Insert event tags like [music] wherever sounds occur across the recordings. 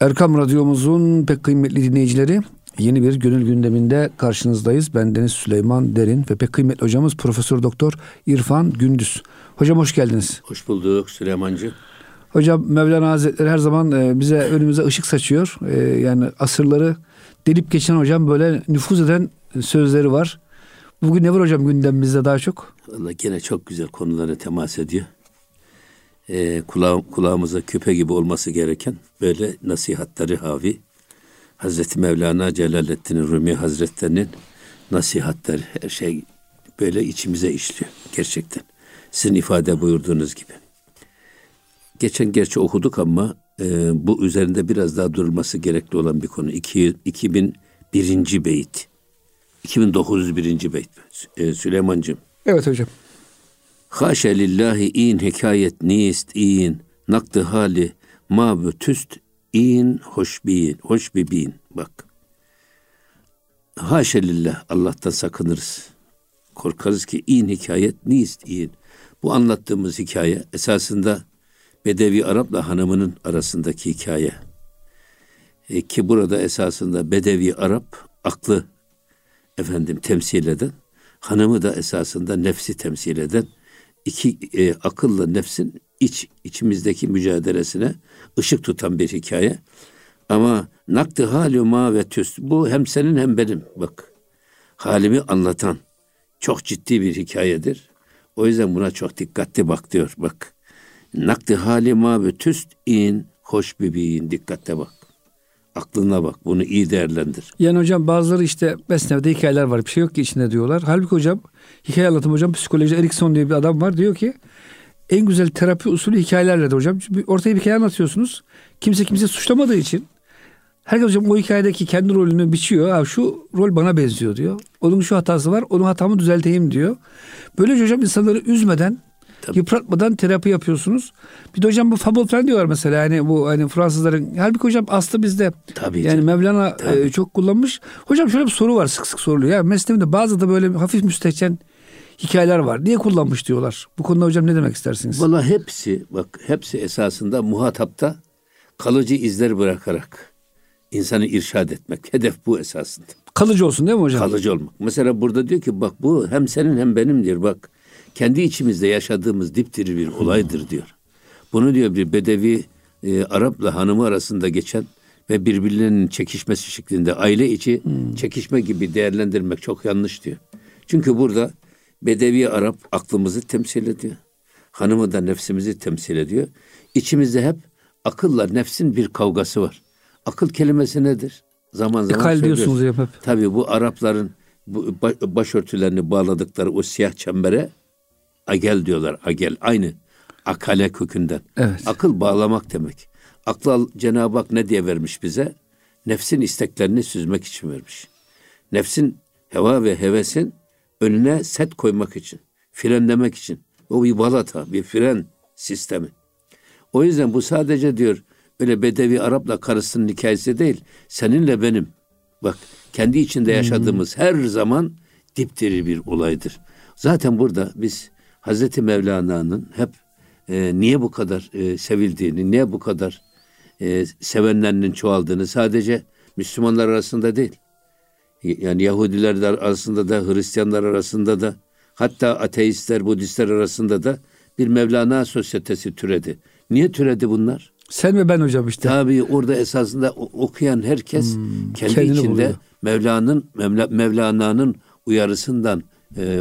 Erkam Radyomuzun pek kıymetli dinleyicileri yeni bir gönül gündeminde karşınızdayız. Ben Deniz Süleyman Derin ve pek kıymetli hocamız Profesör Doktor İrfan Gündüz. Hocam hoş geldiniz. Hoş bulduk Süleymancı. Hocam Mevlana Hazretleri her zaman e, bize önümüze ışık saçıyor. E, yani asırları delip geçen hocam böyle nüfuz eden sözleri var. Bugün ne var hocam gündemimizde daha çok? Valla gene çok güzel konulara temas ediyor. Ee, kula kulağımıza küpe gibi olması gereken böyle nasihatleri havi. Hazreti Mevlana Celaleddin Rumi Hazretlerinin nasihatleri her şey böyle içimize işliyor gerçekten. Sizin ifade buyurduğunuz gibi. Geçen gerçi okuduk ama e, bu üzerinde biraz daha durulması gerekli olan bir konu. İki, 2001. beyit. 2901. beyt. Ee, Süleyman'cığım. Evet hocam. Haşe lillahi in hikayet nist in nakdı hali ma tüst in hoş bin hoş bin bak. Haşe lillah Allah'tan sakınırız. Korkarız ki in hikayet nist in. Bu anlattığımız hikaye esasında Bedevi Arap'la hanımının arasındaki hikaye. E, ki burada esasında Bedevi Arap aklı efendim temsil eden, hanımı da esasında nefsi temsil eden iki e, akılla nefsin iç içimizdeki mücadelesine ışık tutan bir hikaye. Ama nakdi haluma ve tüst bu hem senin hem benim bak. Halimi anlatan çok ciddi bir hikayedir. O yüzden buna çok dikkatli bak diyor bak. Nakdi halima ve tüst in hoş bebeğin dikkatle bak. Aklına bak. Bunu iyi değerlendir. Yani hocam bazıları işte Mesnev'de hikayeler var. Bir şey yok ki içinde diyorlar. Halbuki hocam hikaye anlatım hocam psikoloji Erikson diye bir adam var. Diyor ki en güzel terapi usulü hikayelerle de hocam. Ortaya bir hikaye anlatıyorsunuz. Kimse kimse suçlamadığı için herkes hocam o hikayedeki kendi rolünü biçiyor. Ha, şu rol bana benziyor diyor. Onun şu hatası var. Onun hatamı düzelteyim diyor. Böylece hocam insanları üzmeden Tabii. Yıpratmadan terapi yapıyorsunuz. Bir de hocam bu fabul falan diyorlar mesela yani bu hani Fransızların. Halbuki hocam aslı bizde. Tabii yani canım. Mevlana E, çok kullanmış. Hocam şöyle bir soru var sık sık soruluyor. Ya mesleğimde bazı da böyle hafif müstehcen hikayeler var. Niye kullanmış diyorlar. Bu konuda hocam ne demek istersiniz? Valla hepsi bak hepsi esasında muhatapta kalıcı izler bırakarak insanı irşad etmek. Hedef bu esasında. Kalıcı olsun değil mi hocam? Kalıcı olmak. Mesela burada diyor ki bak bu hem senin hem benimdir bak kendi içimizde yaşadığımız dipdiri bir olaydır diyor. Bunu diyor bir bedevi e, Arap'la hanımı arasında geçen ve birbirlerinin çekişmesi şeklinde aile içi hmm. çekişme gibi değerlendirmek çok yanlış diyor. Çünkü burada bedevi Arap aklımızı temsil ediyor. Hanımı da nefsimizi temsil ediyor. İçimizde hep akılla nefsin bir kavgası var. Akıl kelimesi nedir? Zaman zaman Ekal diyorsunuz hep. Tabii bu Arapların bu başörtülerini bağladıkları o siyah çembere Agel diyorlar. Agel aynı akale kökünden. Evet. Akıl bağlamak demek. Aklı Cenab-ı Hak ne diye vermiş bize? Nefsin isteklerini süzmek için vermiş. Nefsin heva ve hevesin önüne set koymak için, frenlemek için. O bir balata, bir fren sistemi. O yüzden bu sadece diyor öyle Bedevi Arap'la karısının hikayesi değil. Seninle benim. Bak kendi içinde yaşadığımız hmm. her zaman dipdiri bir olaydır. Zaten burada biz Hazreti Mevlana'nın hep e, niye bu kadar e, sevildiğini, niye bu kadar e, sevenlerinin çoğaldığını sadece Müslümanlar arasında değil. Yani Yahudiler arasında da, Hristiyanlar arasında da, hatta ateistler, Budistler arasında da bir Mevlana sosyetesi türedi. Niye türedi bunlar? Sen ve ben hocam işte. Tabii orada esasında okuyan herkes hmm, kendi içinde buluyor. Mevla'nın Mevla, Mevlana'nın uyarısından e,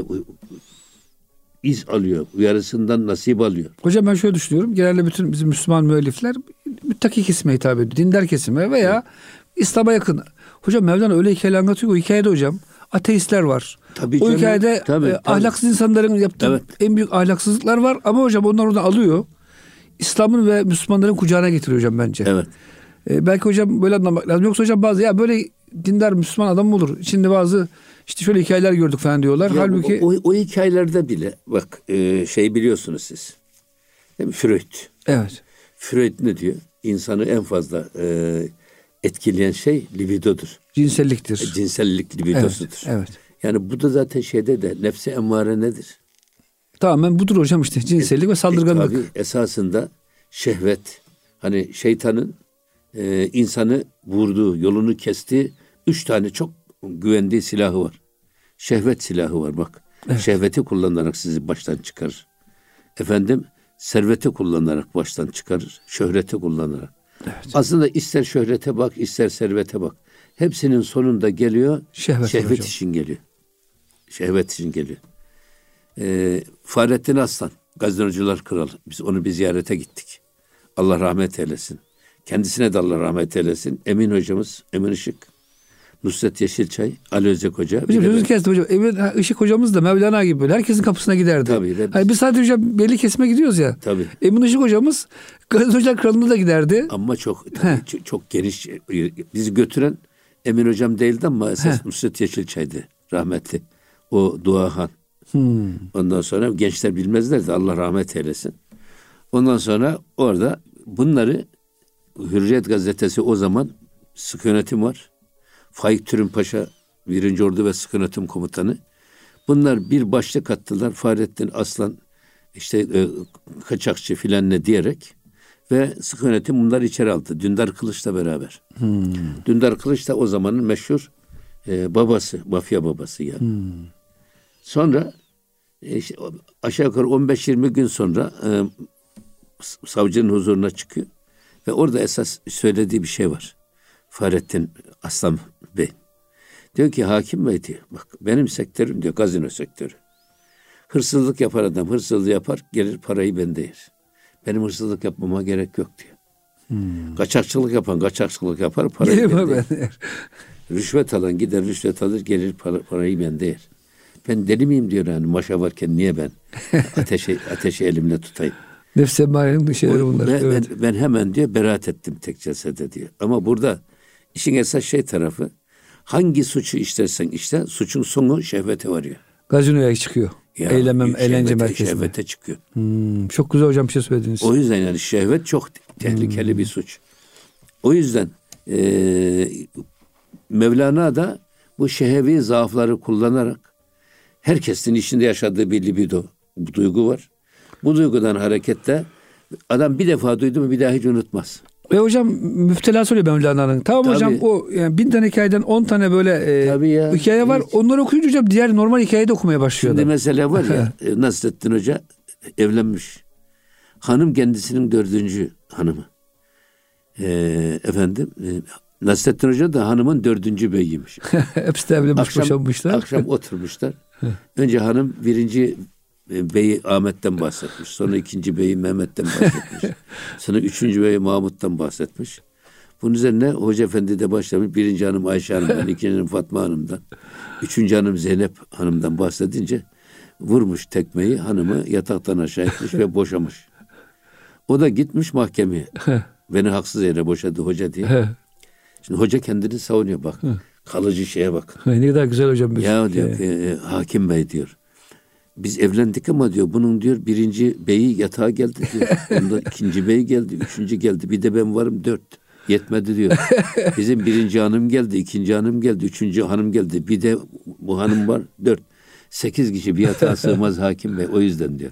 iz alıyor. Uyarısından nasip alıyor. Hocam ben şöyle düşünüyorum. Genelde bütün bizim Müslüman müellifler müttaki kesime hitap ediyor. Dindar kesime veya evet. İslam'a yakın. Hocam Mevlana öyle hikaye anlatıyor. O hikayede hocam ateistler var. Tabii o canım. hikayede tabii, e, tabii. ahlaksız insanların yaptığı evet. en büyük ahlaksızlıklar var. Ama hocam onlar oradan alıyor. İslam'ın ve Müslümanların kucağına getiriyor hocam bence. Evet. E, belki hocam böyle anlamak lazım. Yoksa hocam bazı ya böyle dindar Müslüman adam mı olur? İçinde bazı işte şöyle hikayeler gördük falan diyorlar. Ya Halbuki o, o, hikayelerde bile bak e, şey biliyorsunuz siz. Değil mi? Freud. Evet. Freud ne diyor? İnsanı en fazla e, etkileyen şey libidodur. Cinselliktir. E, cinsellik libidosudur. Evet, evet. Yani bu da zaten şeyde de nefse emmare nedir? Tamamen budur hocam işte cinsellik e, ve saldırganlık. E, tabii esasında şehvet hani şeytanın e, insanı vurduğu, yolunu kesti. Üç tane çok güvendiği silahı var. Şehvet silahı var bak. Evet. Şehveti kullanarak sizi baştan çıkarır. Efendim serveti kullanarak baştan çıkarır. Şöhreti kullanarak. Evet. Aslında ister şöhrete bak, ister servete bak. Hepsinin sonunda geliyor şehvet, şehvet için geliyor. Şehvet için geliyor. Ee, Fahrettin Aslan, Gazinocular Kralı. Biz onu bir ziyarete gittik. Allah rahmet eylesin. Kendisine de Allah rahmet eylesin. Emin hocamız, Emin Işık. Nusret Yeşilçay, Ali Özek Hoca. Hocam sözünü kestim hocam. Emin Işık hocamız da Mevlana gibi böyle herkesin kapısına giderdi. Tabii. Tabii. Hani biz sadece hocam belli kesime gidiyoruz ya. Tabii. Emin Işık hocamız Gazinocular Kralı'nda da giderdi. Ama çok çok, çok geniş. Bizi götüren Emin hocam değildi ama esas. Nusret Yeşilçay'dı rahmetli. O duahan. Hmm. Ondan sonra gençler bilmezlerdi Allah rahmet eylesin. Ondan sonra orada bunları Hürriyet gazetesi o zaman sık yönetim var. Faik Türün Paşa birinci Ordu ve sık yönetim komutanı. Bunlar bir başlık attılar. Fahrettin Aslan işte e, kaçakçı filan ne diyerek ve sık yönetim bunları içeri aldı. Dündar Kılıç'la beraber. Hmm. Dündar Kılıç da o zamanın meşhur e, babası, mafya babası yani. Hmm. Sonra e, işte, aşağı yukarı 15-20 gün sonra e, savcının huzuruna çıkıyor. Ve orada esas söylediği bir şey var. Fahrettin Aslan Bey. Diyor ki hakim bey diyor. Bak benim sektörüm diyor gazino sektörü. Hırsızlık yapar adam hırsızlık yapar gelir parayı bende yer. Benim hırsızlık yapmama gerek yok diyor. Hmm. Kaçakçılık yapan kaçakçılık yapar parayı bende yer. [laughs] Rüşvet alan gider rüşvet alır gelir para, parayı bende yer. Ben deli miyim diyor yani maşa varken niye ben ateşi, [laughs] ateşi elimle tutayım. Nefse emarenin şeyleri bunlar. Ben, evet. ben, ben hemen diyor beraat ettim tek celsede diyor. Ama burada işin esas şey tarafı hangi suçu işlersen işte suçun sonu şehvete varıyor. Gazinoya çıkıyor. Ya, Eylemem, eğlence merkezine. Şehvete çıkıyor. Hmm, çok güzel hocam bir şey söylediniz. O yüzden yani şehvet çok tehlikeli hmm. bir suç. O yüzden e, Mevlana da bu şehevi zaafları kullanarak herkesin içinde yaşadığı bir libido, bu duygu var. Bu duygudan hareketle adam bir defa duydu mu bir daha hiç unutmaz. Ve hocam müftela söylüyor Mevlana'nın. Tamam Tabii. hocam o yani bin tane hikayeden on tane böyle e, ya, hikaye var. Hiç. Onları okuyunca hocam diğer normal hikayeyi de okumaya başlıyor. Şimdi mesela var ya [laughs] e, Nasrettin Hoca evlenmiş. Hanım kendisinin dördüncü hanımı. Ee, efendim e, Nasrettin Hoca da hanımın dördüncü beyiymiş. [laughs] Hepsi de evlenmiş akşam, boşanmışlar. Akşam oturmuşlar. [laughs] Önce hanım birinci e, beyi Ahmet'ten bahsetmiş. Sonra ikinci beyi Mehmet'ten bahsetmiş. [laughs] Sonra üçüncü beyi Mahmut'tan bahsetmiş. Bunun üzerine Hoca Efendi de başlamış. Birinci hanım Ayşe Hanım'dan, [laughs] ikinci hanım Fatma Hanım'dan, üçüncü hanım Zeynep Hanım'dan bahsedince vurmuş tekmeyi hanımı yataktan aşağı etmiş ve boşamış. O da gitmiş mahkemeye. [laughs] Beni haksız yere boşadı hoca diye. Şimdi hoca kendini savunuyor bak. Kalıcı şeye bak. ne kadar güzel hocam. Ya diyor ki, e, hakim bey diyor. Biz evlendik ama diyor bunun diyor birinci beyi yatağa geldi diyor. [laughs] Onda ikinci bey geldi, üçüncü geldi. Bir de ben varım dört. Yetmedi diyor. [laughs] Bizim birinci hanım geldi, ikinci hanım geldi, üçüncü hanım geldi. Bir de bu hanım var dört. Sekiz kişi bir yatağa sığmaz hakim bey. O yüzden diyor.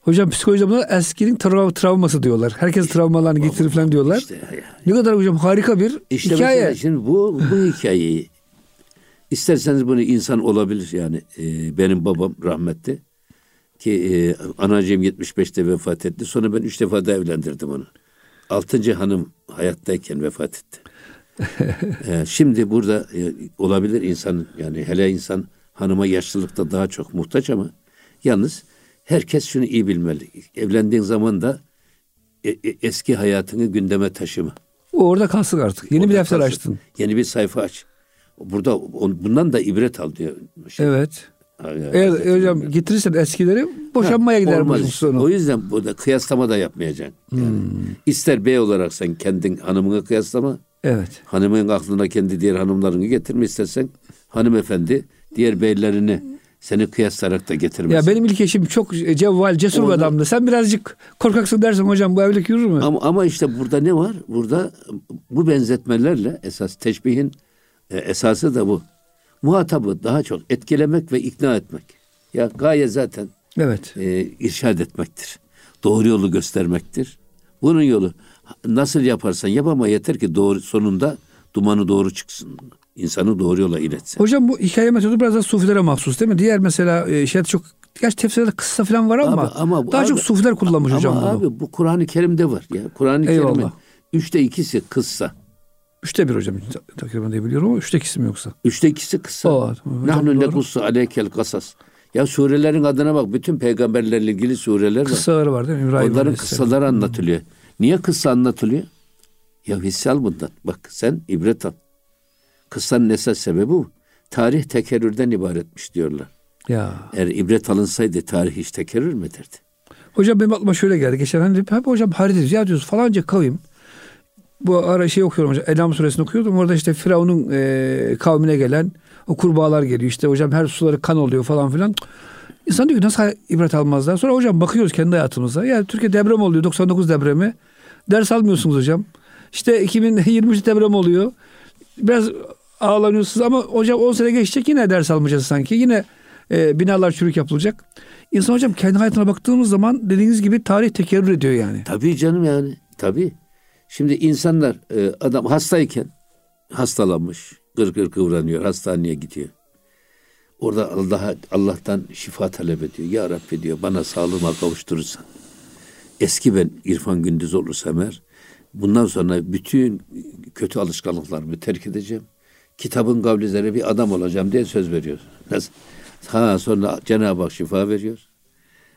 Hocam psikoloji buna eskinin trav travması diyorlar. Herkes travmalarını getirir falan diyorlar. İşte yani. Ne kadar hocam harika bir işte hikaye. şimdi bu bu hikayeyi isterseniz bunu insan olabilir yani e, benim babam rahmetli ki e, anacığım 75'te vefat etti. Sonra ben üç defa da evlendirdim onu. Altıncı hanım hayattayken vefat etti. [laughs] e, şimdi burada e, olabilir insan yani hele insan hanıma yaşlılıkta daha çok muhtaç ama yalnız herkes şunu iyi bilmeli. Evlendiğin zaman da e, e, eski hayatını gündeme taşıma. O orada kalsın artık. Yeni orada bir defter kalsın. açtın. Yeni bir sayfa aç. Burada bundan da ibret al diyor. Şey. Evet. Eğer hocam getirirsen eskileri boşanmaya ha, gider olmaz. bu sonu. O yüzden burada kıyaslama da yapmayacaksın. Yani hmm. İster bey olarak sen kendin hanımını kıyaslama. Evet. Hanımın aklına kendi diğer hanımlarını getirme istersen hanımefendi diğer beylerini seni kıyaslayarak da getirmez. Ya benim ilk eşim çok cevval, cesur Orada, bir adamdı. Sen birazcık korkaksın dersin hocam bu evlilik yürür mü? Ama, ama işte burada ne var? Burada bu benzetmelerle esas teşbihin e, esası da bu. Muhatabı daha çok etkilemek ve ikna etmek. Ya gaye zaten evet. e, irşad etmektir. Doğru yolu göstermektir. Bunun yolu Nasıl yaparsan yap ama yeter ki doğru sonunda dumanı doğru çıksın. İnsanı doğru yola iletsin. Hocam bu hikaye metodu biraz da sufilere mahsus değil mi? Diğer mesela e, şey çok Gerçi tefsirde kıssa falan var ama, abi, ama daha abi, çok sufiler kullanmış ama hocam bunu. abi bu Kur'an-ı Kerim'de var ya. Kur'an-ı Kerim'in üçte ikisi kıssa. Üçte bir hocam takriben diye biliyorum ama üçte ikisi mi yoksa? Üçte ikisi kıssa. O, Nahnu nekussu aleykel kasas. Ya surelerin adına bak bütün peygamberlerle ilgili sureler var. Kıssaları var değil mi? İbrahim Onların kıssaları anlatılıyor. Niye kıssa anlatılıyor? Ya hisse al bundan. Bak sen ibret al. Kıssanın esas sebebi bu. Tarih tekerrürden ibaretmiş diyorlar. Ya. Eğer ibret alınsaydı tarih hiç tekerrür mü ederdi? Hocam benim aklıma şöyle geldi. Geçen hani hep hocam harita ya diyoruz falanca kavim. Bu ara şey okuyorum hocam. Elham suresini okuyordum. Orada işte Firavun'un e, kavmine gelen o kurbağalar geliyor. İşte hocam her suları kan oluyor falan filan. İnsan diyor ki nasıl ibret almazlar? Sonra hocam bakıyoruz kendi hayatımıza. Yani Türkiye deprem oluyor. 99 depremi. Ders almıyorsunuz hocam. İşte 2023 deprem oluyor. Biraz ağlanıyorsunuz ama hocam 10 sene geçecek yine ders almayacağız sanki. Yine e, binalar çürük yapılacak. İnsan hocam kendi hayatına baktığımız zaman dediğiniz gibi tarih tekerrür ediyor yani. Tabii canım yani. Tabii. Şimdi insanlar e, adam hastayken hastalanmış, gır gır kıvranıyor, hastaneye gidiyor. Orada Allah Allah'tan şifa talep ediyor. Ya Rabbi diyor bana sağlığıma kavuşturursan. Eski ben İrfan Gündüz olursam eğer bundan sonra bütün kötü alışkanlıklarımı terk edeceğim. Kitabın kavli bir adam olacağım diye söz veriyor. Ha sonra Cenab-ı Hak şifa veriyor.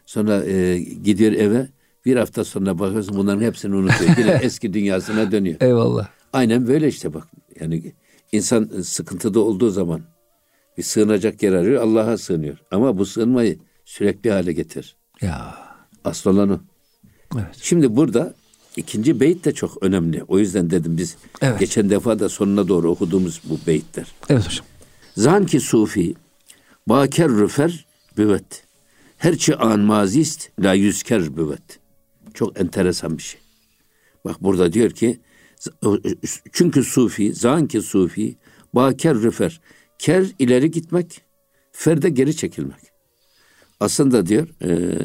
Sonra e, gidiyor eve. Bir hafta sonra bakıyorsun bunların hepsini unutuyor. Yine [laughs] eski dünyasına dönüyor. Eyvallah. Aynen böyle işte bak. Yani insan sıkıntıda olduğu zaman bir sığınacak yer arıyor. Allah'a sığınıyor. Ama bu sığınmayı sürekli hale getir. Ya. Asıl olan o. Evet. Şimdi burada ikinci beyit de çok önemli. O yüzden dedim biz evet. geçen defa da sonuna doğru okuduğumuz bu beyitler. Evet hocam. Zan ki sufi Baker rüfer büvet. Herçi an mazist la yüzker büvet. Çok enteresan bir şey. Bak burada diyor ki çünkü sufi, zanki sufi, baker rüfer. Ker ileri gitmek, ferde geri çekilmek. Aslında diyor e,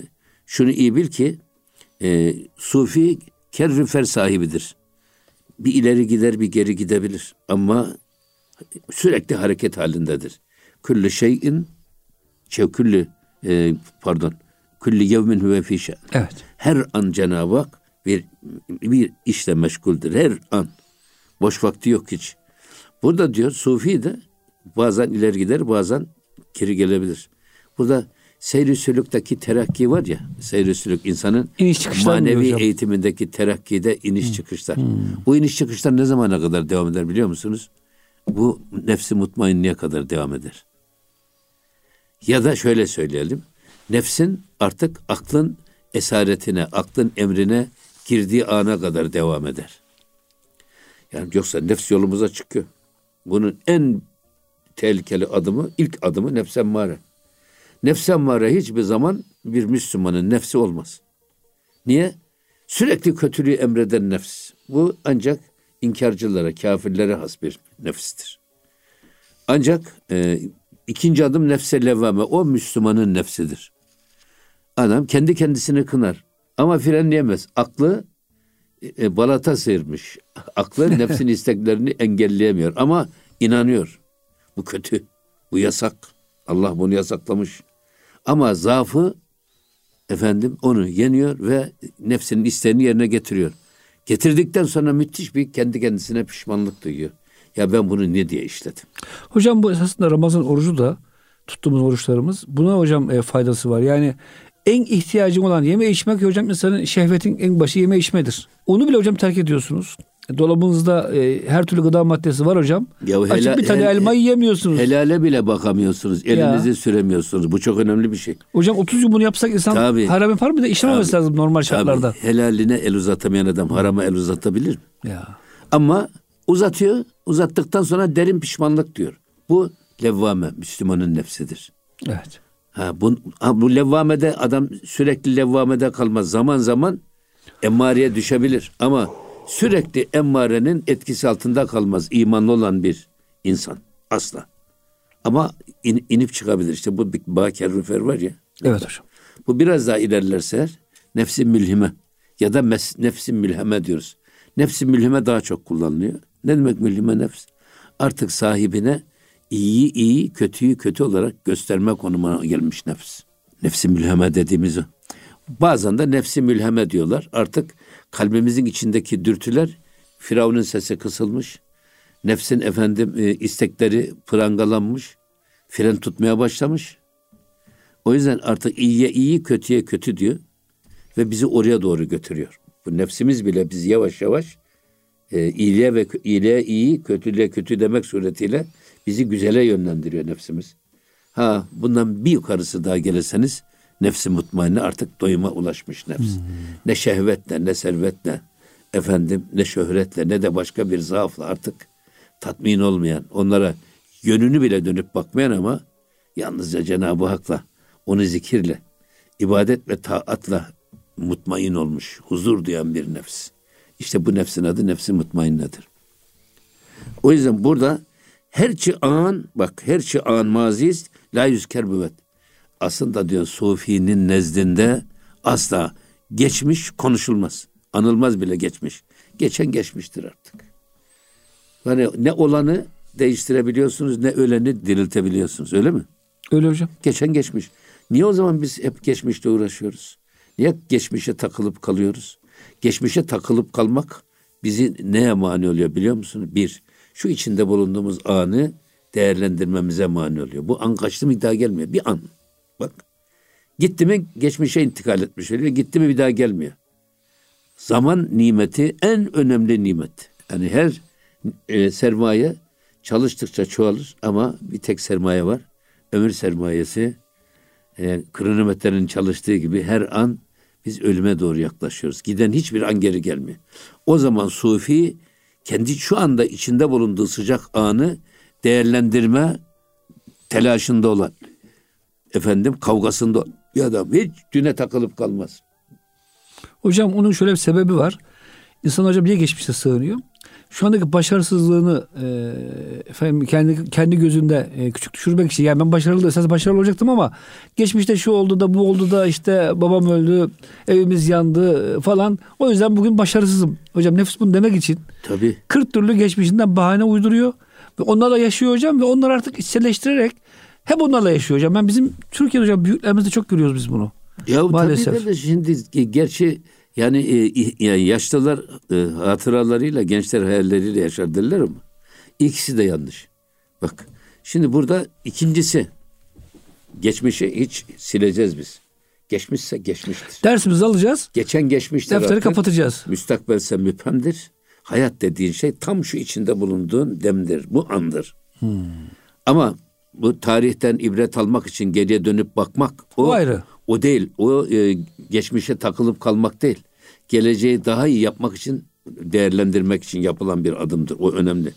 şunu iyi bil ki e, sufi ker rüfer sahibidir. Bir ileri gider bir geri gidebilir ama sürekli hareket halindedir. Küllü şeyin şevküllü e, pardon külli yevmin huve fişe. Evet. Her an Cenab-ı Hak bir, bir işle meşguldür. Her an. Boş vakti yok hiç. Burada diyor Sufi de bazen ileri gider bazen geri gelebilir. Burada seyri sülükteki terakki var ya, seyri sülük insanın iniş manevi eğitimindeki terakkide iniş hmm. çıkışlar. Hmm. Bu iniş çıkışlar ne zamana kadar devam eder biliyor musunuz? Bu nefsi mutmainliğe kadar devam eder. Ya da şöyle söyleyelim. Nefsin artık aklın esaretine, aklın emrine girdiği ana kadar devam eder. Yani yoksa nefs yolumuza çıkıyor. Bunun en tehlikeli adımı, ilk adımı nefs emmare. Nefs emmare hiçbir zaman bir Müslümanın nefsi olmaz. Niye? Sürekli kötülüğü emreden nefs. Bu ancak inkarcılara, kafirlere has bir nefstir. Ancak e, İkinci adım nefse levvame. O Müslümanın nefsidir. Adam kendi kendisini kınar. Ama frenleyemez. Aklı e, balata sıyırmış. Aklı [laughs] nefsin isteklerini engelleyemiyor. Ama inanıyor. Bu kötü. Bu yasak. Allah bunu yasaklamış. Ama zaafı efendim onu yeniyor ve nefsinin isteğini yerine getiriyor. Getirdikten sonra müthiş bir kendi kendisine pişmanlık duyuyor. Ya ben bunu ne diye işledim? Hocam bu esasında Ramazan orucu da tuttuğumuz oruçlarımız buna hocam e, faydası var. Yani en ihtiyacım olan yeme içmek hocam insanın şehvetin en başı yeme içmedir. Onu bile hocam terk ediyorsunuz. Dolabınızda e, her türlü gıda maddesi var hocam. Ya helal, Açık bir tane hel, elma yiyemiyorsunuz. Helale bile bakamıyorsunuz. Elinizi ya. süremiyorsunuz. Bu çok önemli bir şey. Hocam 30 gün bunu yapsak insan Tabii. haram yapar mı da işlememesi lazım normal şartlarda. Tabii. Helaline el uzatamayan adam harama el uzatabilir mi? Ya. Ama uzatıyor. Uzattıktan sonra derin pişmanlık diyor. Bu levvame Müslümanın nefsidir. Evet. Ha, bu, ha, bu levvamede adam sürekli levvamede kalmaz. Zaman zaman emmareye düşebilir. Ama sürekli emmarenin etkisi altında kalmaz. imanlı olan bir insan. Asla. Ama in, inip çıkabilir. İşte bu Baker Rüfer var ya. Evet hocam. Bu biraz daha ilerlerse nefsi mülhime ya da mes, nefsi mülheme diyoruz. Nefsi mülhime daha çok kullanılıyor. Ne demek mülhime nefs? Artık sahibine iyi iyi, kötüyü kötü olarak gösterme konumuna gelmiş nefs. Nefsi mülheme dediğimiz o. Bazen de nefsi mülheme diyorlar. Artık kalbimizin içindeki dürtüler Firavun'un sesi kısılmış. Nefsin efendim e, istekleri prangalanmış. Fren tutmaya başlamış. O yüzden artık iyiye iyi, kötüye kötü diyor. Ve bizi oraya doğru götürüyor. Bu nefsimiz bile bizi yavaş yavaş e, iyiliğe ve iyiliğe iyi, kötülüğe kötü demek suretiyle bizi güzele yönlendiriyor nefsimiz. Ha bundan bir yukarısı daha gelirseniz nefsi mutmainne artık doyuma ulaşmış nefs. Hmm. Ne şehvetle ne servetle efendim ne şöhretle ne de başka bir zaafla artık tatmin olmayan onlara yönünü bile dönüp bakmayan ama yalnızca Cenab-ı Hak'la onu zikirle ibadet ve taatla mutmain olmuş, huzur duyan bir nefs. İşte bu nefsin adı nefsi mutmainnedir. O yüzden burada her çi an bak her çi an maziz la yüzker büvet. Aslında diyor Sufi'nin nezdinde asla geçmiş konuşulmaz. Anılmaz bile geçmiş. Geçen geçmiştir artık. Yani ne olanı değiştirebiliyorsunuz ne öleni diriltebiliyorsunuz öyle mi? Öyle hocam. Geçen geçmiş. Niye o zaman biz hep geçmişte uğraşıyoruz? Niye geçmişe takılıp kalıyoruz? Geçmişe takılıp kalmak bizi neye mani oluyor biliyor musunuz? Bir, şu içinde bulunduğumuz anı değerlendirmemize mani oluyor. Bu an kaçtı mı daha gelmiyor. Bir an. Bak. Gitti mi geçmişe intikal etmiş oluyor. Gitti mi bir daha gelmiyor. Zaman nimeti en önemli nimet. Yani her e, sermaye çalıştıkça çoğalır ama bir tek sermaye var. Ömür sermayesi e, kronometrenin çalıştığı gibi her an biz ölüme doğru yaklaşıyoruz. Giden hiçbir an geri gelmiyor. O zaman Sufi kendi şu anda içinde bulunduğu sıcak anı değerlendirme telaşında olan efendim kavgasında bir adam hiç düne takılıp kalmaz. Hocam onun şöyle bir sebebi var. İnsan hocam niye geçmişte sığınıyor? Şu andaki başarısızlığını e, efendim kendi kendi gözünde e, küçük düşürmek için yani ben başarılı esas başarılı olacaktım ama geçmişte şu oldu da bu oldu da işte babam öldü, evimiz yandı falan. O yüzden bugün başarısızım. Hocam nefis bunu demek için Tabii. 40 türlü geçmişinden bahane uyduruyor ve onlarla yaşıyor hocam ve onlar artık içselleştirerek hep onlarla yaşıyor hocam. Ben bizim Türkiye'de hocam büyüklerimizde çok görüyoruz biz bunu. Ya Maalesef. tabii de şimdi gerçi yani e, yaşlılar e, hatıralarıyla, gençler hayalleriyle yaşar derler ama ikisi de yanlış. Bak şimdi burada ikincisi geçmişi hiç sileceğiz biz. Geçmişse geçmiştir. Dersimizi alacağız. Geçen geçmiştir. Defteri artık. kapatacağız. Müstakbelse müphemdir. Hayat dediğin şey tam şu içinde bulunduğun demdir. Bu andır. Hmm. Ama bu tarihten ibret almak için geriye dönüp bakmak o, o ayrı. O değil. O e, geçmişe takılıp kalmak değil. Geleceği daha iyi yapmak için değerlendirmek için yapılan bir adımdır. O önemli.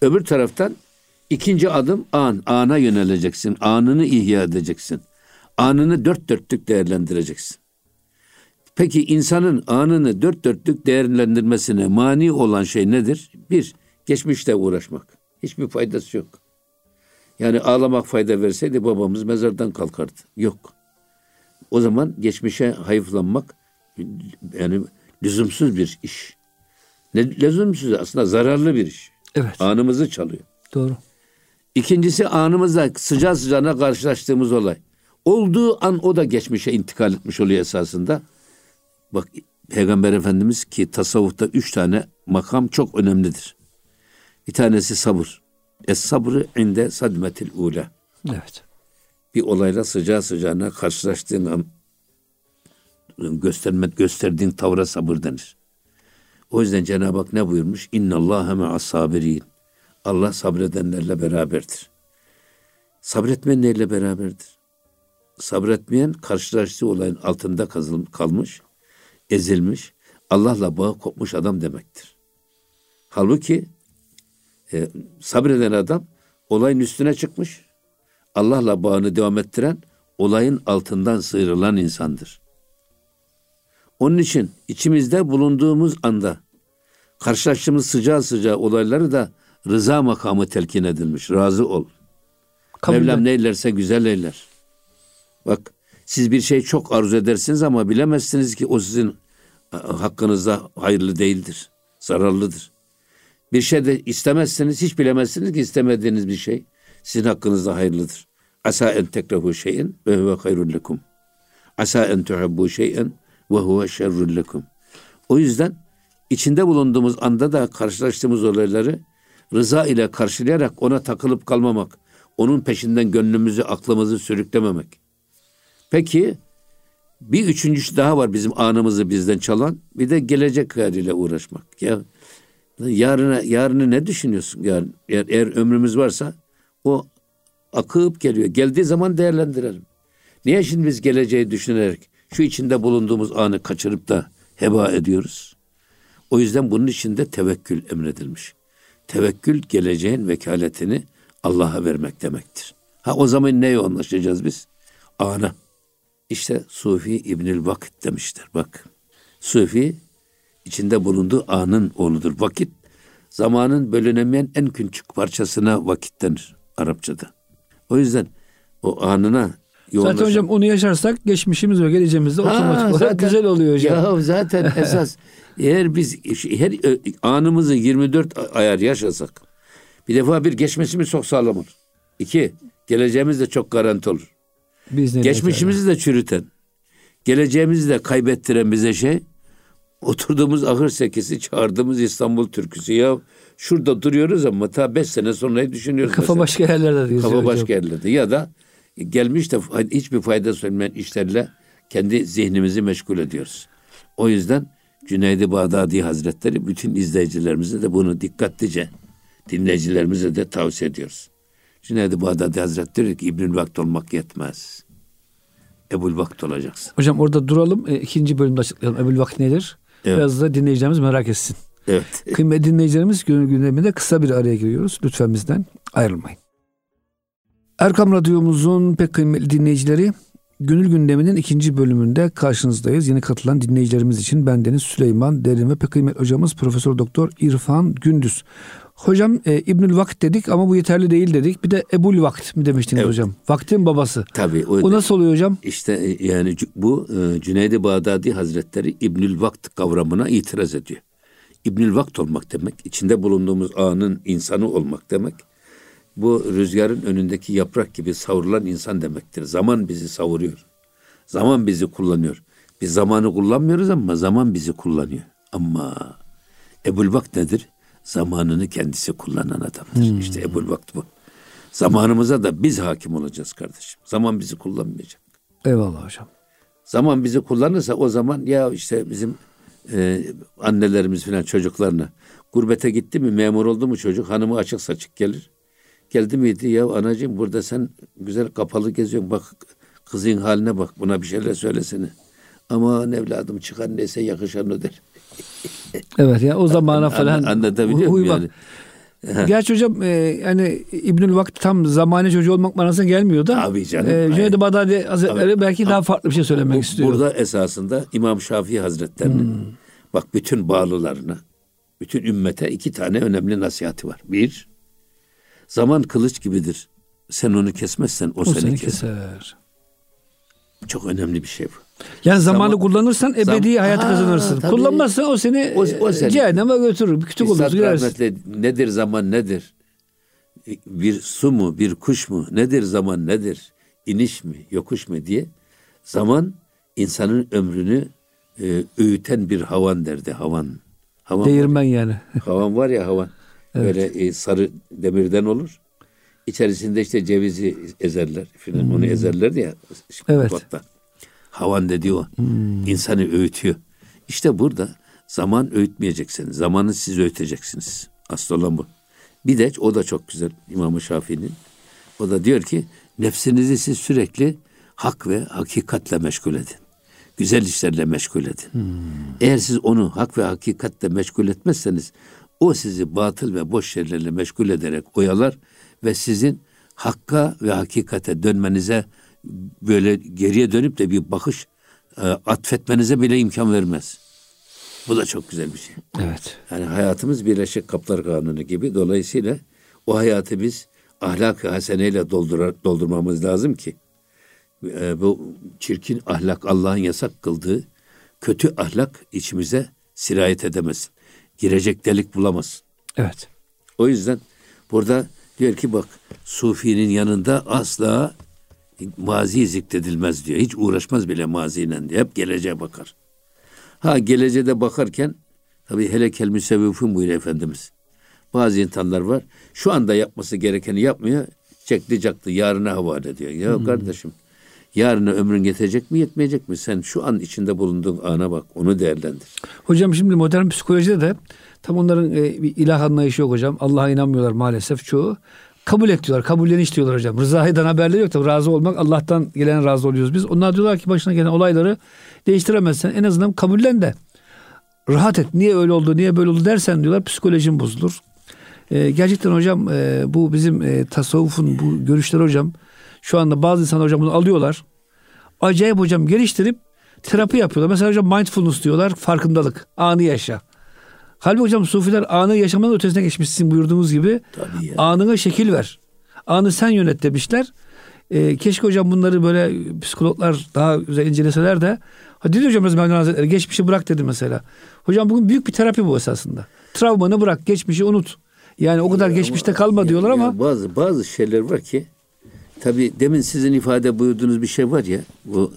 Öbür taraftan ikinci adım an. Ana yöneleceksin. Anını ihya edeceksin. Anını dört dörtlük değerlendireceksin. Peki insanın anını dört dörtlük değerlendirmesine mani olan şey nedir? Bir, geçmişte uğraşmak. Hiçbir faydası yok. Yani ağlamak fayda verseydi babamız mezardan kalkardı. Yok. O zaman geçmişe hayıflanmak yani lüzumsuz bir iş. Ne lüzumsuz aslında zararlı bir iş. Evet. Anımızı çalıyor. Doğru. İkincisi anımızda sıcağı sıcağına karşılaştığımız olay. Olduğu an o da geçmişe intikal etmiş oluyor esasında. Bak Peygamber Efendimiz ki tasavvufta üç tane makam çok önemlidir. Bir tanesi sabır. Es sabrı inde sadmetil ula. Evet bir olayla sıcağı sıcağına karşılaştığın an gösterme, gösterdiğin tavra sabır denir. O yüzden Cenab-ı Hak ne buyurmuş? İnna Allah me'as sabirin. Allah sabredenlerle beraberdir. Sabretmeyen neyle beraberdir? Sabretmeyen karşılaştığı olayın altında kalmış, ezilmiş, Allah'la bağ kopmuş adam demektir. Halbuki e, sabreden adam olayın üstüne çıkmış, Allah'la bağını devam ettiren olayın altından sıyrılan insandır. Onun için içimizde bulunduğumuz anda karşılaştığımız sıcağı sıcağı olayları da rıza makamı telkin edilmiş. Razı ol. Kabul Mevlam neylerse güzel eyler. Bak siz bir şey çok arzu edersiniz ama bilemezsiniz ki o sizin hakkınızda hayırlı değildir. Zararlıdır. Bir şey de istemezseniz hiç bilemezsiniz ki istemediğiniz bir şey sizin hakkınızda hayırlıdır. Asa en tekrehu şeyin ve huve hayrun lekum. Asa en tuhebbu şeyen ve huve şerrun lekum. O yüzden içinde bulunduğumuz anda da karşılaştığımız olayları rıza ile karşılayarak ona takılıp kalmamak, onun peşinden gönlümüzü, aklımızı sürüklememek. Peki bir üçüncüsü daha var bizim anımızı bizden çalan. Bir de gelecek haliyle uğraşmak. Ya yarına yarını ne düşünüyorsun? Yarın, eğer ömrümüz varsa o akıp geliyor. Geldiği zaman değerlendirelim. Niye şimdi biz geleceği düşünerek şu içinde bulunduğumuz anı kaçırıp da heba ediyoruz? O yüzden bunun içinde tevekkül emredilmiş. Tevekkül geleceğin vekaletini Allah'a vermek demektir. Ha o zaman neye yoğunlaşacağız biz? Ana. İşte Sufi İbnül Vakit demişler. Bak. Sufi içinde bulunduğu anın oğludur. Vakit zamanın bölünemeyen en küçük parçasına vakit denir Arapçada. O yüzden o anına yoğunlaşan... Zaten hocam onu yaşarsak geçmişimiz ve geleceğimiz de otomatik olarak güzel oluyor hocam. Ya zaten [laughs] esas eğer biz her anımızı 24 ayar yaşasak bir defa bir geçmişimiz çok sağlam olur. İki, geleceğimiz de çok garanti olur. Biz Geçmişimizi de çürüten, geleceğimizi de kaybettiren bize şey oturduğumuz ahır sekisi çağırdığımız İstanbul türküsü ya şurada duruyoruz ama ta beş sene sonrayı düşünüyoruz. Kafa mesela. başka yerlerde diyoruz. Kafa hocam. başka yerlerde ya da gelmiş de hiçbir fayda olmayan işlerle kendi zihnimizi meşgul ediyoruz. O yüzden Cüneydi Bağdadi Hazretleri bütün izleyicilerimize de bunu dikkatlice dinleyicilerimize de tavsiye ediyoruz. Cüneydi Bağdadi Hazretleri diyor ki İbnül Vakt olmak yetmez. Ebul Vakt olacaksın. Hocam orada duralım. E, ikinci bölümde açıklayalım. Ebul Vakt nedir? Evet. Biraz da dinleyicilerimiz merak etsin. Evet. Kıymetli dinleyicilerimiz günün gündeminde kısa bir araya giriyoruz. Lütfen bizden ayrılmayın. Erkam Radyomuzun pek kıymetli dinleyicileri Gönül gündeminin ikinci bölümünde karşınızdayız. Yeni katılan dinleyicilerimiz için bendeniz Süleyman Derin ve pek kıymetli hocamız Profesör Doktor İrfan Gündüz. Hocam e, İbnül Vakt dedik ama bu yeterli değil dedik. Bir de Ebul Vakt mi demiştiniz evet. hocam? Vaktin babası. Tabii. O, o nasıl oluyor hocam? İşte e, yani bu e, Cüneydi Bağdadi Hazretleri İbnül Vakt kavramına itiraz ediyor. İbnül Vakt olmak demek, içinde bulunduğumuz anın insanı olmak demek. Bu rüzgarın önündeki yaprak gibi savrulan insan demektir. Zaman bizi savuruyor. Zaman bizi kullanıyor. Biz zamanı kullanmıyoruz ama zaman bizi kullanıyor. Ama Ebul Vakt nedir? zamanını kendisi kullanan adamdır. Hmm. İşte Ebul Vakt bu. Zamanımıza da biz hakim olacağız kardeşim. Zaman bizi kullanmayacak. Eyvallah hocam. Zaman bizi kullanırsa o zaman ya işte bizim e, annelerimiz falan çocuklarına gurbete gitti mi memur oldu mu çocuk hanımı açık saçık gelir. Geldi miydi ya anacığım burada sen güzel kapalı geziyorsun bak kızın haline bak buna bir şeyler söylesene. Aman evladım çıkan neyse yakışan o der. evet ya o zamana falan An, anlatabiliyor muyum yani? Gerçi hocam e, yani İbnül Vakti tam zamane çocuğu olmak manasına gelmiyor da. Tabii canım. E, Cüneyd-i Bağdadi Hazretleri Tabii. belki daha farklı bir şey söylemek bu, istiyor. Burada esasında İmam Şafii Hazretleri'nin hmm. bak bütün bağlılarına, bütün ümmete iki tane önemli nasihati var. Bir, zaman kılıç gibidir. Sen onu kesmezsen o, o seni, seni keser. keser. Çok önemli bir şey bu. Yani zamanı Zaman, kullanırsan ebedi zam- hayat kazanırsın. Tabii. Kullanmazsan o seni o, o seni, cehenneme götürür. Küçük olur girersin. Nedir zaman nedir? Bir su mu, bir kuş mu? Nedir zaman nedir? İniş mi, yokuş mu diye. Zaman insanın ömrünü e, öğüten bir havan derdi. Havan. havan Değirmen var. yani. [laughs] havan var ya havan. Evet. Böyle e, sarı demirden olur. İçerisinde işte cevizi ezerler. Hmm. onu ezerler ya. Evet. Batta. Havan dediği o. Hmm. İnsanı öğütüyor. İşte burada zaman öğütmeyeceksiniz. Zamanı siz öğüteceksiniz. Asıl olan bu. Bir de o da çok güzel İmam-ı Şafii'nin. O da diyor ki nefsinizi siz sürekli hak ve hakikatle meşgul edin. Güzel işlerle meşgul edin. Hmm. Eğer siz onu hak ve hakikatle meşgul etmezseniz o sizi batıl ve boş şeylerle meşgul ederek oyalar ve sizin hakka ve hakikate dönmenize böyle geriye dönüp de bir bakış e, atfetmenize bile imkan vermez. Bu da çok güzel bir şey. Evet. Yani hayatımız Birleşik Kaplar Kanunu gibi. Dolayısıyla o hayatı biz ahlak-ı haseneyle doldurar, doldurmamız lazım ki e, bu çirkin ahlak Allah'ın yasak kıldığı kötü ahlak içimize sirayet edemesin. girecek delik bulamaz. Evet. O yüzden burada diyor ki bak Sufi'nin yanında asla mazi zikredilmez diyor. Hiç uğraşmaz bile maziyle diyor. Hep geleceğe bakar. Ha geleceğe bakarken tabi hele kel müsevvifun buyuruyor Efendimiz. Bazı insanlar var. Şu anda yapması gerekeni yapmıyor. Çekti caktı yarına havale ediyor. Ya hmm. kardeşim yarına ömrün yetecek mi yetmeyecek mi? Sen şu an içinde bulunduğun ana bak onu değerlendir. Hocam şimdi modern psikolojide de tam onların e, bir ilah anlayışı yok hocam. Allah'a inanmıyorlar maalesef çoğu. Kabul et diyorlar. Kabulleniş diyorlar hocam. Rızaydan haberleri yok tabii. Razı olmak Allah'tan gelen razı oluyoruz biz. Onlar diyorlar ki başına gelen olayları değiştiremezsen en azından kabullen de rahat et. Niye öyle oldu, niye böyle oldu dersen diyorlar psikolojin bozulur. Ee, gerçekten hocam e, bu bizim e, tasavvufun bu görüşleri hocam şu anda bazı insanlar hocam bunu alıyorlar. Acayip hocam geliştirip terapi yapıyorlar. Mesela hocam mindfulness diyorlar. Farkındalık. Anı yaşa. Halbuki hocam sufiler anı yaşamanın ötesine geçmişsin buyurduğumuz gibi. Tabii ya. Anına şekil ver. Anı sen yönet demişler. E, keşke hocam bunları böyle psikologlar daha güzel inceleseler de. Ha dedi hocam Mevlana Hazretleri geçmişi bırak dedi mesela. Hocam bugün büyük bir terapi bu esasında. Travmanı bırak, geçmişi unut. Yani o kadar ya geçmişte ama, kalma diyorlar ya, ama. Bazı bazı şeyler var ki tabi demin sizin ifade buyurduğunuz bir şey var ya bu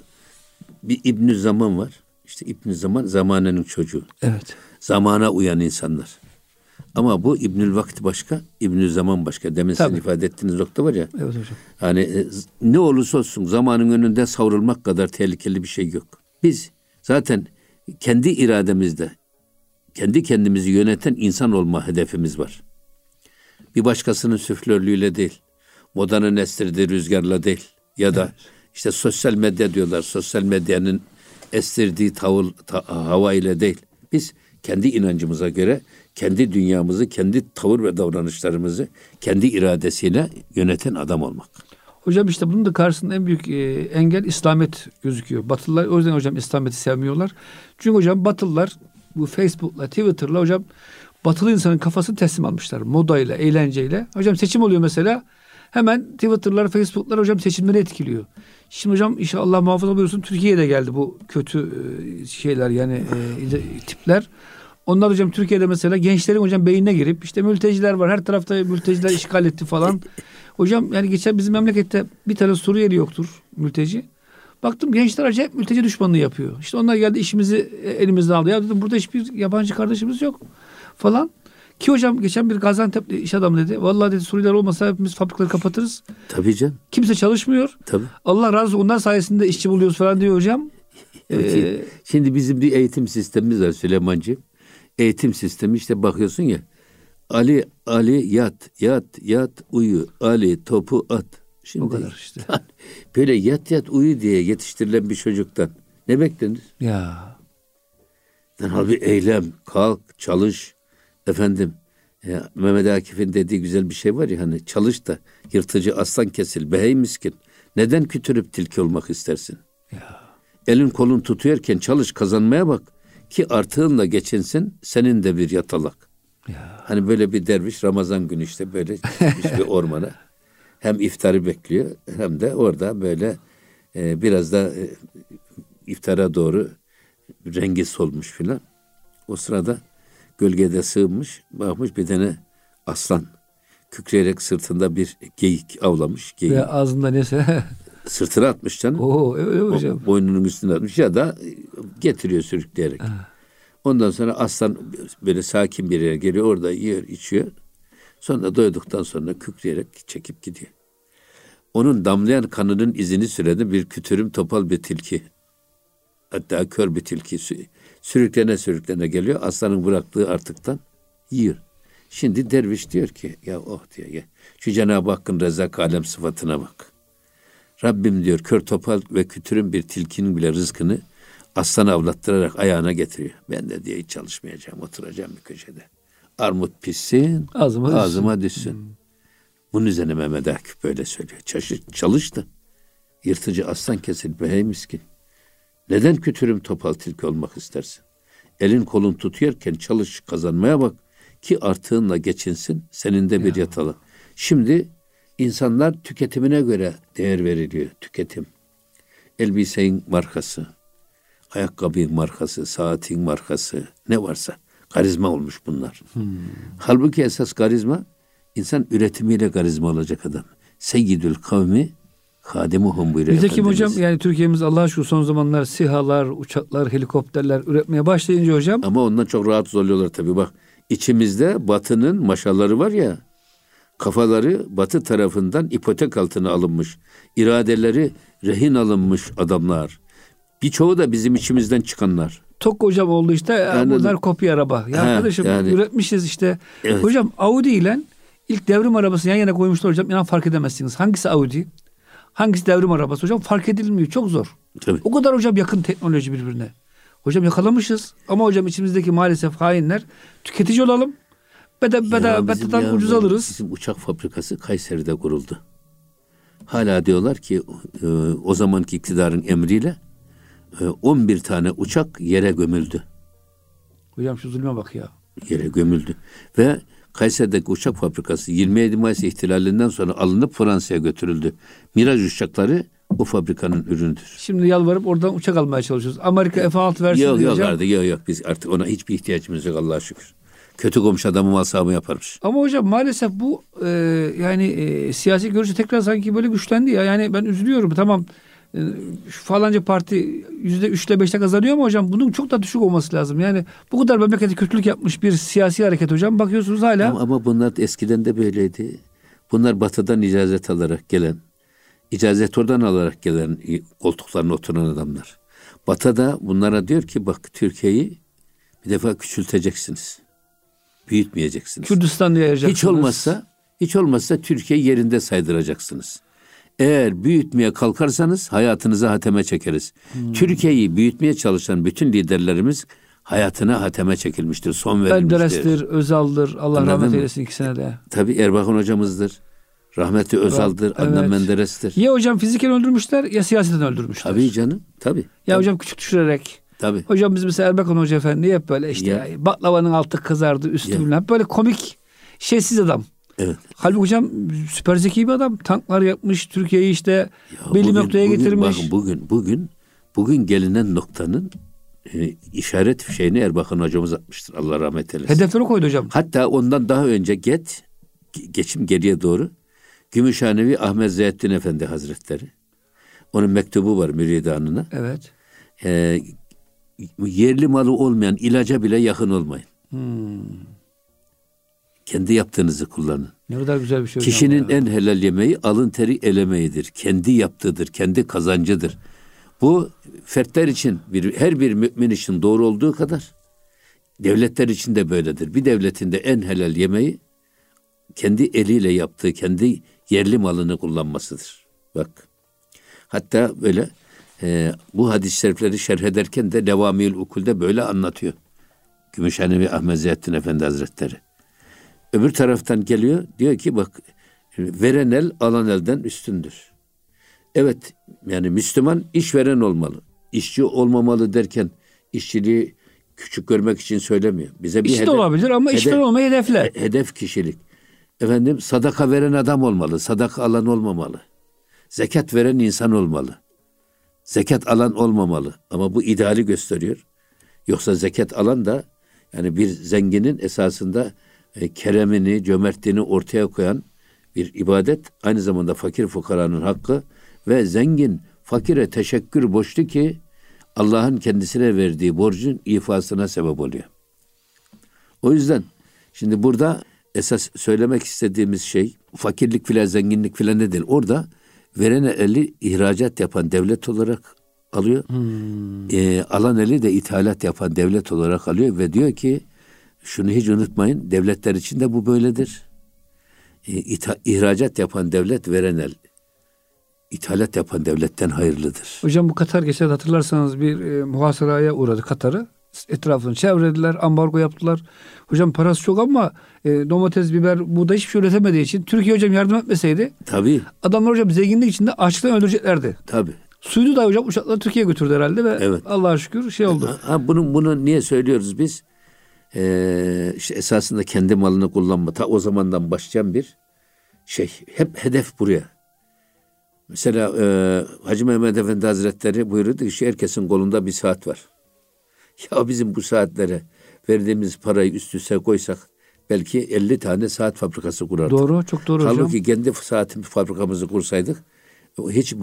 bir İbn Zaman var. İşte İbn Zaman zamanının çocuğu. Evet. Zamana uyan insanlar. Ama bu İbnül Vakit başka, İbnül Zaman başka. Demin Tabii. sizin ifade ettiğiniz nokta var ya. Evet hocam. Yani e, ne olursa olsun zamanın önünde savrulmak kadar tehlikeli bir şey yok. Biz zaten kendi irademizde, kendi kendimizi yöneten insan olma hedefimiz var. Bir başkasının süflörlüğüyle değil, modanın estirdiği rüzgarla değil ya da evet. işte sosyal medya diyorlar, sosyal medyanın estirdiği tavır, ta, hava ile değil. Biz kendi inancımıza göre kendi dünyamızı, kendi tavır ve davranışlarımızı kendi iradesiyle yöneten adam olmak. Hocam işte bunun da karşısında en büyük e, engel İslamet gözüküyor. Batılılar o yüzden hocam İslameti sevmiyorlar. Çünkü hocam Batılılar bu Facebook'la, Twitter'la hocam batılı insanın kafasını teslim almışlar. Modayla, eğlenceyle. Hocam seçim oluyor mesela. Hemen Twitter'lar, Facebook'lar hocam seçimleri etkiliyor. Şimdi hocam inşallah muhafaza buyursun Türkiye'de geldi bu kötü e, şeyler yani e, tipler. Onlar hocam Türkiye'de mesela gençlerin hocam beynine girip işte mülteciler var. Her tarafta mülteciler işgal etti falan. [laughs] Hocam yani geçen bizim memlekette bir tane Suriyeli yoktur mülteci. Baktım gençler acayip mülteci düşmanlığı yapıyor. İşte onlar geldi işimizi elimizden aldı. Ya dedim burada hiçbir yabancı kardeşimiz yok falan. Ki hocam geçen bir Gaziantep iş adamı dedi. Vallahi dedi Suriyeliler olmasa hepimiz fabrikaları kapatırız. Tabii canım. Kimse çalışmıyor. Tabii. Allah razı olsun onlar sayesinde işçi buluyoruz falan diyor hocam. [laughs] Ee, Şimdi bizim bir eğitim sistemimiz var Süleymancığım eğitim sistemi işte bakıyorsun ya. Ali Ali yat yat yat uyu Ali topu at. Şimdi o kadar işte. [laughs] böyle yat yat uyu diye yetiştirilen bir çocuktan ne beklenir? Ya. Yani halbuki eylem, kalk, çalış. Efendim ya Mehmet Akif'in dediği güzel bir şey var ya hani çalış da yırtıcı aslan kesil behey miskin. Neden kütürüp tilki olmak istersin? Ya. Elin kolun tutuyorken çalış kazanmaya bak ki artığınla geçinsin senin de bir yatalak. Ya. Hani böyle bir derviş Ramazan günü işte böyle bir [laughs] ormana. Hem iftarı bekliyor hem de orada böyle e, biraz da e, iftara doğru rengi solmuş filan. O sırada gölgede sığınmış bakmış bir tane aslan kükreyerek sırtında bir geyik avlamış. Geyik. Ve ağzında neyse [laughs] sırtına atmış canım. Oo, öyle hocam. O, boynunun üstüne atmış ya da getiriyor sürükleyerek. Ha. Ondan sonra aslan böyle sakin bir yere geliyor orada yiyor içiyor. Sonra doyduktan sonra kükreyerek çekip gidiyor. Onun damlayan kanının izini sürede bir kütürüm topal bir tilki. Hatta kör bir tilki sürüklene sürüklene geliyor. Aslanın bıraktığı artıktan yiyor. Şimdi derviş diyor ki ya oh diyor ya şu Cenab-ı Hakk'ın rezak alem sıfatına bak. Rabbim diyor kör topal ve kütürün bir tilkinin bile rızkını aslan avlattırarak ayağına getiriyor. Ben de diye hiç çalışmayacağım, oturacağım bir köşede. Armut pişsin, ağzıma, ağzıma düşsün. düşsün. Hmm. Bunun üzerine Mehmet Akif böyle söylüyor. Çalış, çalıştı. Yırtıcı aslan kesilip hey miskin. Neden kütürüm topal tilki olmak istersin? Elin kolun tutuyorken çalış kazanmaya bak ki artığınla geçinsin senin de bir ya. yatalı. Şimdi insanlar tüketimine göre değer veriliyor. Tüketim. Elbisenin markası, ayakkabı markası, saatin markası ne varsa Karizma olmuş bunlar. Hmm. Halbuki esas karizma insan üretimiyle karizma olacak adam. Seyyidül kavmi hadimuhum buyuruyor Nitekim hocam yani Türkiye'miz Allah'a şükür son zamanlar sihalar, uçaklar, helikopterler üretmeye başlayınca hocam. Ama ondan çok rahat oluyorlar tabii bak. İçimizde batının maşaları var ya kafaları batı tarafından ipotek altına alınmış. iradeleri rehin alınmış adamlar. Birçoğu da bizim içimizden çıkanlar. Tok hocam oldu işte. Yani, bunlar kopya araba. Ya he, arkadaşım yani, üretmişiz işte. Evet. Hocam Audi ile ilk devrim arabası yan yana koymuşlar hocam. İnan fark edemezsiniz. Hangisi Audi? Hangisi devrim arabası hocam? Fark edilmiyor. Çok zor. Tabii. O kadar hocam yakın teknoloji birbirine. Hocam yakalamışız. Ama hocam içimizdeki maalesef hainler tüketici olalım. Bede, bede, bededen ucuz alırız. Bizim uçak fabrikası Kayseri'de kuruldu. Hala diyorlar ki e, o zamanki iktidarın emriyle 11 e, tane uçak yere gömüldü. Hocam şu zulme bak ya. Yere gömüldü. Ve Kayseri'deki uçak fabrikası 27 Mayıs ihtilalinden sonra alınıp Fransa'ya götürüldü. Miraj uçakları o fabrikanın ürünüdür. Şimdi yalvarıp oradan uçak almaya çalışıyoruz. Amerika F-16 versin yok, Yok artık yok yok biz artık ona hiçbir ihtiyacımız yok Allah'a şükür. Kötü komşu adamı mal yaparmış. Ama hocam maalesef bu e, yani e, siyasi görüşü tekrar sanki böyle güçlendi ya. Yani ben üzülüyorum tamam e, şu falanca parti yüzde üçle beşte kazanıyor mu hocam? Bunun çok da düşük olması lazım. Yani bu kadar memlekete kötülük yapmış bir siyasi hareket hocam. Bakıyorsunuz hala. Ama, ama bunlar eskiden de böyleydi. Bunlar batıdan icazet alarak gelen, icazet oradan alarak gelen koltuklarına oturan adamlar. Batı'da bunlara diyor ki bak Türkiye'yi bir defa küçülteceksiniz. Büyütmeyeceksiniz. Kürdistan'ı yayacaksınız. Hiç olmazsa, hiç olmazsa Türkiye yerinde saydıracaksınız. Eğer büyütmeye kalkarsanız hayatınıza hateme çekeriz. Hmm. Türkiye'yi büyütmeye çalışan bütün liderlerimiz hayatına hateme çekilmiştir, son verilmiştir. Menderes'tir, Özal'dır, Allah Anladın rahmet eylesin ikisine de. Tabii Erbakan hocamızdır. Rahmetli Özal'dır, evet. Adnan Menderes'tir. Ya hocam fiziken öldürmüşler ya siyaseten öldürmüşler. Tabii canım, tabii. Ya tabii. hocam küçük düşürerek. Tabii. Hocam biz mesela Erbakan Hoca Efendi hep böyle işte ya. baklavanın altı kızardı, üstü ya. bilmem. Böyle komik, şeysiz adam. Evet. Halbuki hocam süper zeki bir adam. Tanklar yapmış, Türkiye'yi işte ya belli bugün, noktaya bugün, getirmiş. Bakın bugün, bugün, bugün gelinen noktanın e, işaret şeyini Erbakan hocamız atmıştır. Allah rahmet eylesin. Hedefleri koydu hocam. Hatta ondan daha önce get, geçim geriye doğru Gümüşhanevi Ahmet Zeyyettin Efendi Hazretleri. Onun mektubu var müridanına. Evet. Ee, yerli malı olmayan ilaca bile yakın olmayın. Hmm. Kendi yaptığınızı kullanın. Ne kadar güzel bir şey. Kişinin en helal yemeği alın teri elemeğidir. Kendi yaptığıdır, kendi kazancıdır. Bu fertler için, bir, her bir mümin için doğru olduğu kadar devletler için de böyledir. Bir devletin de en helal yemeği kendi eliyle yaptığı, kendi yerli malını kullanmasıdır. Bak. Hatta böyle e, bu hadis-i şerifleri şerh ederken de Levamil Ukul'de böyle anlatıyor. Gümüşhanevi Ahmet Ziyaddin Efendi Hazretleri. Öbür taraftan geliyor diyor ki bak veren el alan elden üstündür. Evet yani Müslüman işveren olmalı. İşçi olmamalı derken işçiliği küçük görmek için söylemiyor. Bize bir İşte hedef, olabilir ama hedef, işveren olmayı hedefle. Hedef kişilik. Efendim sadaka veren adam olmalı. Sadaka alan olmamalı. Zekat veren insan olmalı. Zekat alan olmamalı. Ama bu ideali gösteriyor. Yoksa zekat alan da yani bir zenginin esasında e, keremini, cömertliğini ortaya koyan bir ibadet. Aynı zamanda fakir fukaranın hakkı ve zengin fakire teşekkür borçlu ki Allah'ın kendisine verdiği borcun ifasına sebep oluyor. O yüzden şimdi burada esas söylemek istediğimiz şey fakirlik filan zenginlik filan ne değil. Orada veren eli ihracat yapan devlet olarak alıyor. Hmm. E, alan eli de ithalat yapan devlet olarak alıyor ve diyor ki şunu hiç unutmayın devletler için de bu böyledir. E, ita, ihracat yapan devlet veren el. İthalat yapan devletten hayırlıdır. Hocam bu Katar geçen hatırlarsanız bir e, muhasaraya uğradı Katar'ı. Etrafını çevrediler, ambargo yaptılar. Hocam parası çok ama e, domates, biber, buğday hiçbir şey üretemediği için Türkiye hocam yardım etmeseydi Tabii. adamlar hocam zenginlik içinde açlıktan öldüreceklerdi. Tabii. Suyunu da hocam uçaklar Türkiye'ye götürdü herhalde ve evet. Allah'a şükür şey oldu. Ha, bunu, bunu niye söylüyoruz biz? Ee, işte esasında kendi malını kullanma. Ta o zamandan başlayan bir şey. Hep hedef buraya. Mesela e, Hacı Mehmet Efendi Hazretleri buyurdu ki herkesin kolunda bir saat var. Ya bizim bu saatlere verdiğimiz parayı üst üste koysak belki 50 tane saat fabrikası kurardık. Doğru, çok doğru Halbuki hocam. Halbuki kendi saat fabrikamızı kursaydık hiç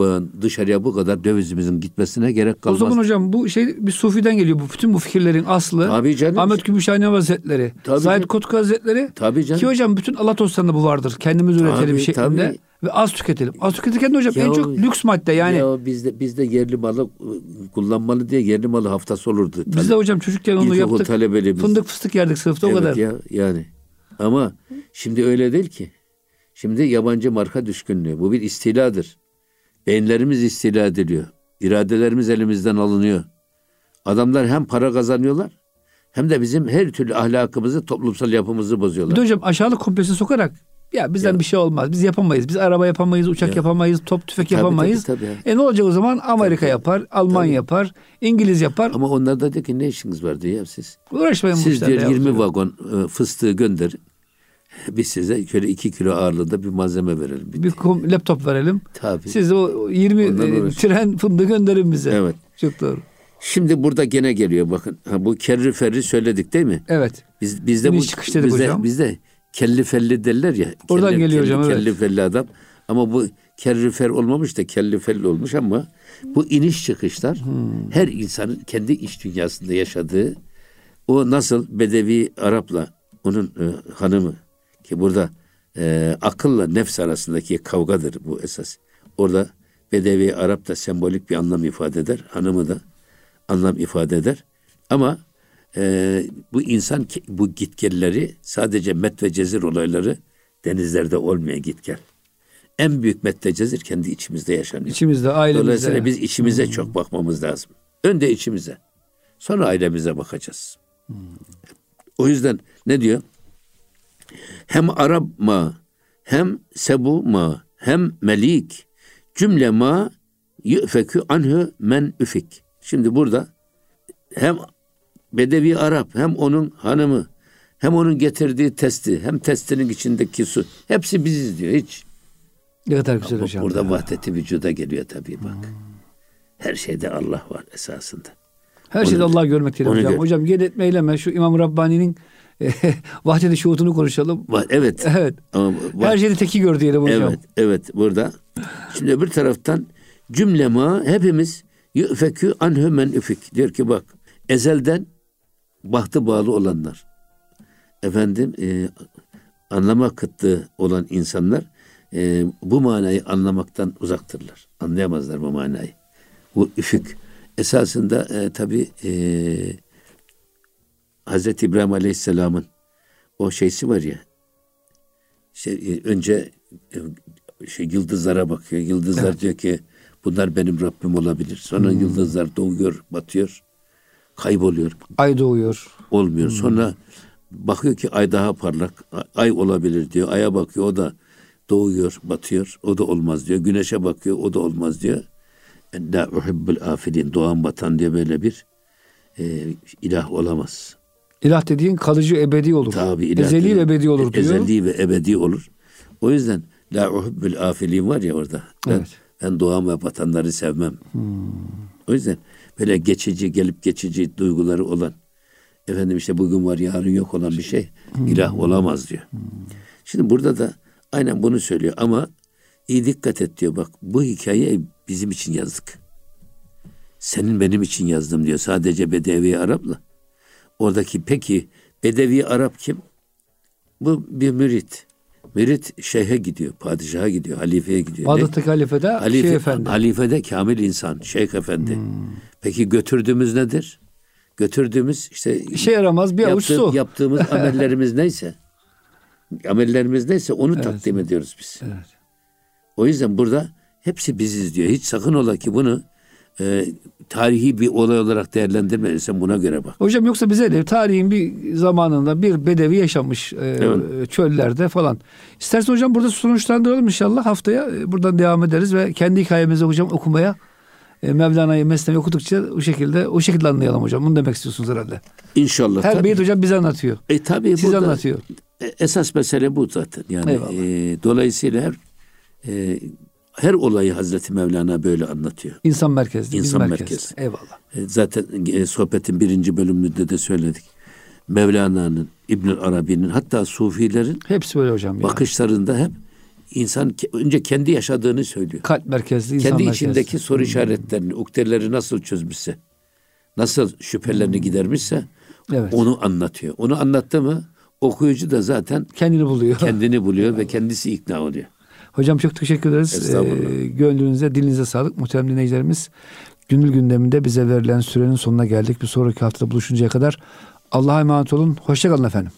dışarıya bu kadar dövizimizin gitmesine gerek kalmaz. O zaman hocam bu şey bir sufiden geliyor. Bu bütün bu fikirlerin aslı. Tabii canım. Ahmet Gümüşhane Hazretleri, Tabii Zahid. Kotuk Hazretleri. Tabii canım. Ki hocam bütün Allah dostlarında bu vardır. Kendimiz üretelim Tabii, şeklinde. tabii. Ve az tüketelim. Az tüketirken de hocam Ya en o- çok lüks madde yani. Ya bizde bizde yerli malı e, kullanmalı diye yerli malı haftası olurdu. Biz de hocam çocukken onu İlkokul yaptık. talebeliğimiz. Fındık fıstık yerdik sınıfta o Evet kadar. Ya, yani. Ama şimdi öyle değil ki. Şimdi yabancı marka düşkünlüğü. Bu bir istiladır. Beyinlerimiz istila ediliyor. İradelerimiz elimizden alınıyor. Adamlar hem para kazanıyorlar hem de bizim her türlü ahlakımızı, toplumsal yapımızı Bir bozuyorlar. de hocam aşağılık kompleksi sokarak ya bizden Ya. bir şey olmaz. Biz yapamayız. Biz araba yapamayız, uçak Ya. yapamayız, top tüfek Tabii, yapamayız. tabii, tabii. E ne olacak o zaman? Amerika Tabii. yapar, Alman Tabii. yapar, İngiliz yapar. Ama onlar da diyor ki ne işiniz var diyor ya siz. Uğraşmayın bu Siz işlerle. diyor ya. 20 vagon e, fıstığı gönderin. Biz size şöyle 2 kilo ağırlığında bir malzeme verelim. bir kom- laptop verelim. Tabii. Siz o 20 Ondan e, tren fındığı gönderin bize. Evet. Çok doğru. Şimdi burada gene geliyor bakın. Ha, bu kerri ferri söyledik değil mi? Evet. Biz bizde bu çıkış dedik bizde, hocam. bizde kelli felli derler ya. Oradan kelli, geliyor kelli, hocam, evet. Kelli felli adam. Ama bu kerri fer olmamış da kelli felli olmuş ama bu iniş çıkışlar Hmm. her insanın kendi iç dünyasında yaşadığı o nasıl Bedevi Arap'la onun e, hanımı ki burada e, akılla nefs arasındaki kavgadır bu esas. Orada Bedevi Arap da sembolik bir anlam ifade eder. Hanımı da anlam ifade eder. Ama e, bu insan bu gitgelleri sadece met ve cezir olayları denizlerde olmayan gitgel. En büyük met ve cezir kendi içimizde yaşanıyor. İçimizde, ailemizde. Dolayısıyla biz içimize çok bakmamız lazım. Önce içimize. Sonra ailemize bakacağız. O yüzden ne diyor? Hem Arap ma, hem Sebu ma, hem Melik, cümle ma yüfekü anhü men üfik. Şimdi burada hem Bedevi Arap, hem onun hanımı, hem onun getirdiği testi, hem testinin içindeki su. Hepsi biziz diyor. Hiç Ne kadar güzel hocam. Burada ya. vahdeti vücuda geliyor tabii bak. Her şeyde Allah var esasında. Her şeyde Onu- Allah görmek diyelim hocam. gör. Hocam gel etme eyleme. Şu İmam Rabbani'nin [laughs] vahdeti şuhutunu konuşalım. Evet. Evet. Ama Her şeyde teki gör diyelim hocam. evet, evet burada. Şimdi öbür taraftan cümle ma hepimiz yüfekü anhü men üfik. Diyor ki bak ezelden bahtı bağlı olanlar. Efendim e, anlama kıtlığı olan insanlar e, bu manayı anlamaktan uzaktırlar. Anlayamazlar bu manayı. Bu üfük esasında e, tabi e, Hazreti İbrahim Aleyhisselam'ın o şeysi var ya şey, e, önce e, şey yıldızlara bakıyor. Yıldızlar diyor ki bunlar benim Rabbim olabilir. Sonra yıldızlar doğuyor, batıyor, kayboluyor, Ay doğuyor. olmuyor. Sonra bakıyor ki ay daha parlak, ay olabilir diyor. Aya bakıyor o da doğuyor, batıyor. O da olmaz diyor. Güneşe bakıyor o da olmaz diyor. La uhibbul afilin doğan batan diye böyle bir e, ilah olamaz. İlah dediğin kalıcı ebedi olur. Tabi ilah Ezeli dedi. ve ebedi olur diyor. Ezeli ve ebedi olur. O yüzden la uhibbul afilin var ya orada. Ben, Evet. ben doğan ve batanları sevmem. O yüzden böyle geçici gelip geçici duyguları olan efendim işte bugün var yarın yok olan bir şey ilah olamaz diyor. Şimdi burada da aynen bunu söylüyor ama iyi dikkat et diyor bak bu hikayeyi bizim için yazdık. Senin benim için yazdım diyor sadece Bedevi Arap'la. Oradaki peki Bedevi Arap kim? Bu bir mürit. Mürit şeyhe gidiyor, padişaha gidiyor, halifeye gidiyor. Bağdat'taki halifede Halife, şey efendi. Halifede kamil insan, şeyh efendi. Peki götürdüğümüz nedir? Götürdüğümüz işte İşe yaramaz bir avuç su. yaptığımız [laughs] amellerimiz neyse, amellerimiz neyse onu takdim ediyoruz biz. Evet. O yüzden burada hepsi biziz diyor. Hiç sakın ola ki bunu e, tarihi bir olay olarak değerlendirme. Sen buna göre bak. Hocam yoksa bize de tarihin bir zamanında bir bedevi yaşamış e, Evet. çöllerde falan. İstersen hocam burada sonuçlandıralım inşallah haftaya e, buradan devam ederiz ve kendi hikayemizi hocam okumaya e, Mevlana'yı Mesnevi okudukça o şekilde o şekilde anlayalım hocam. Bunu demek istiyorsunuz herhalde. İnşallah. Her tabii. beyit hocam bize anlatıyor. E tabii Siz anlatıyor. e, esas mesele bu zaten. Yani Eyvallah. e, dolayısıyla her e, her olayı Hazreti Mevlana böyle anlatıyor. İnsan merkezli. İnsan merkezli. merkezli. Eyvallah. E, zaten e, sohbetin birinci bölümünde de söyledik. Mevlana'nın, İbn Arabi'nin hatta Sufilerin hepsi böyle hocam. Bakışlarında hep insan önce kendi yaşadığını söylüyor. Kalp merkezli, insan Kendi merkezli. içindeki soru işaretlerini, ukdeleri nasıl çözmüşse, nasıl şüphelerini gidermişse evet. onu anlatıyor. Onu anlattı mı okuyucu da zaten kendini buluyor. Kendini buluyor ve [laughs] kendisi ikna oluyor. Hocam çok teşekkür ederiz. Ee, gönlünüze, dilinize sağlık. Muhterem dinleyicilerimiz Gönül gündeminde bize verilen sürenin sonuna geldik. Bir sonraki haftada buluşuncaya kadar Allah'a emanet olun. Hoşçakalın efendim.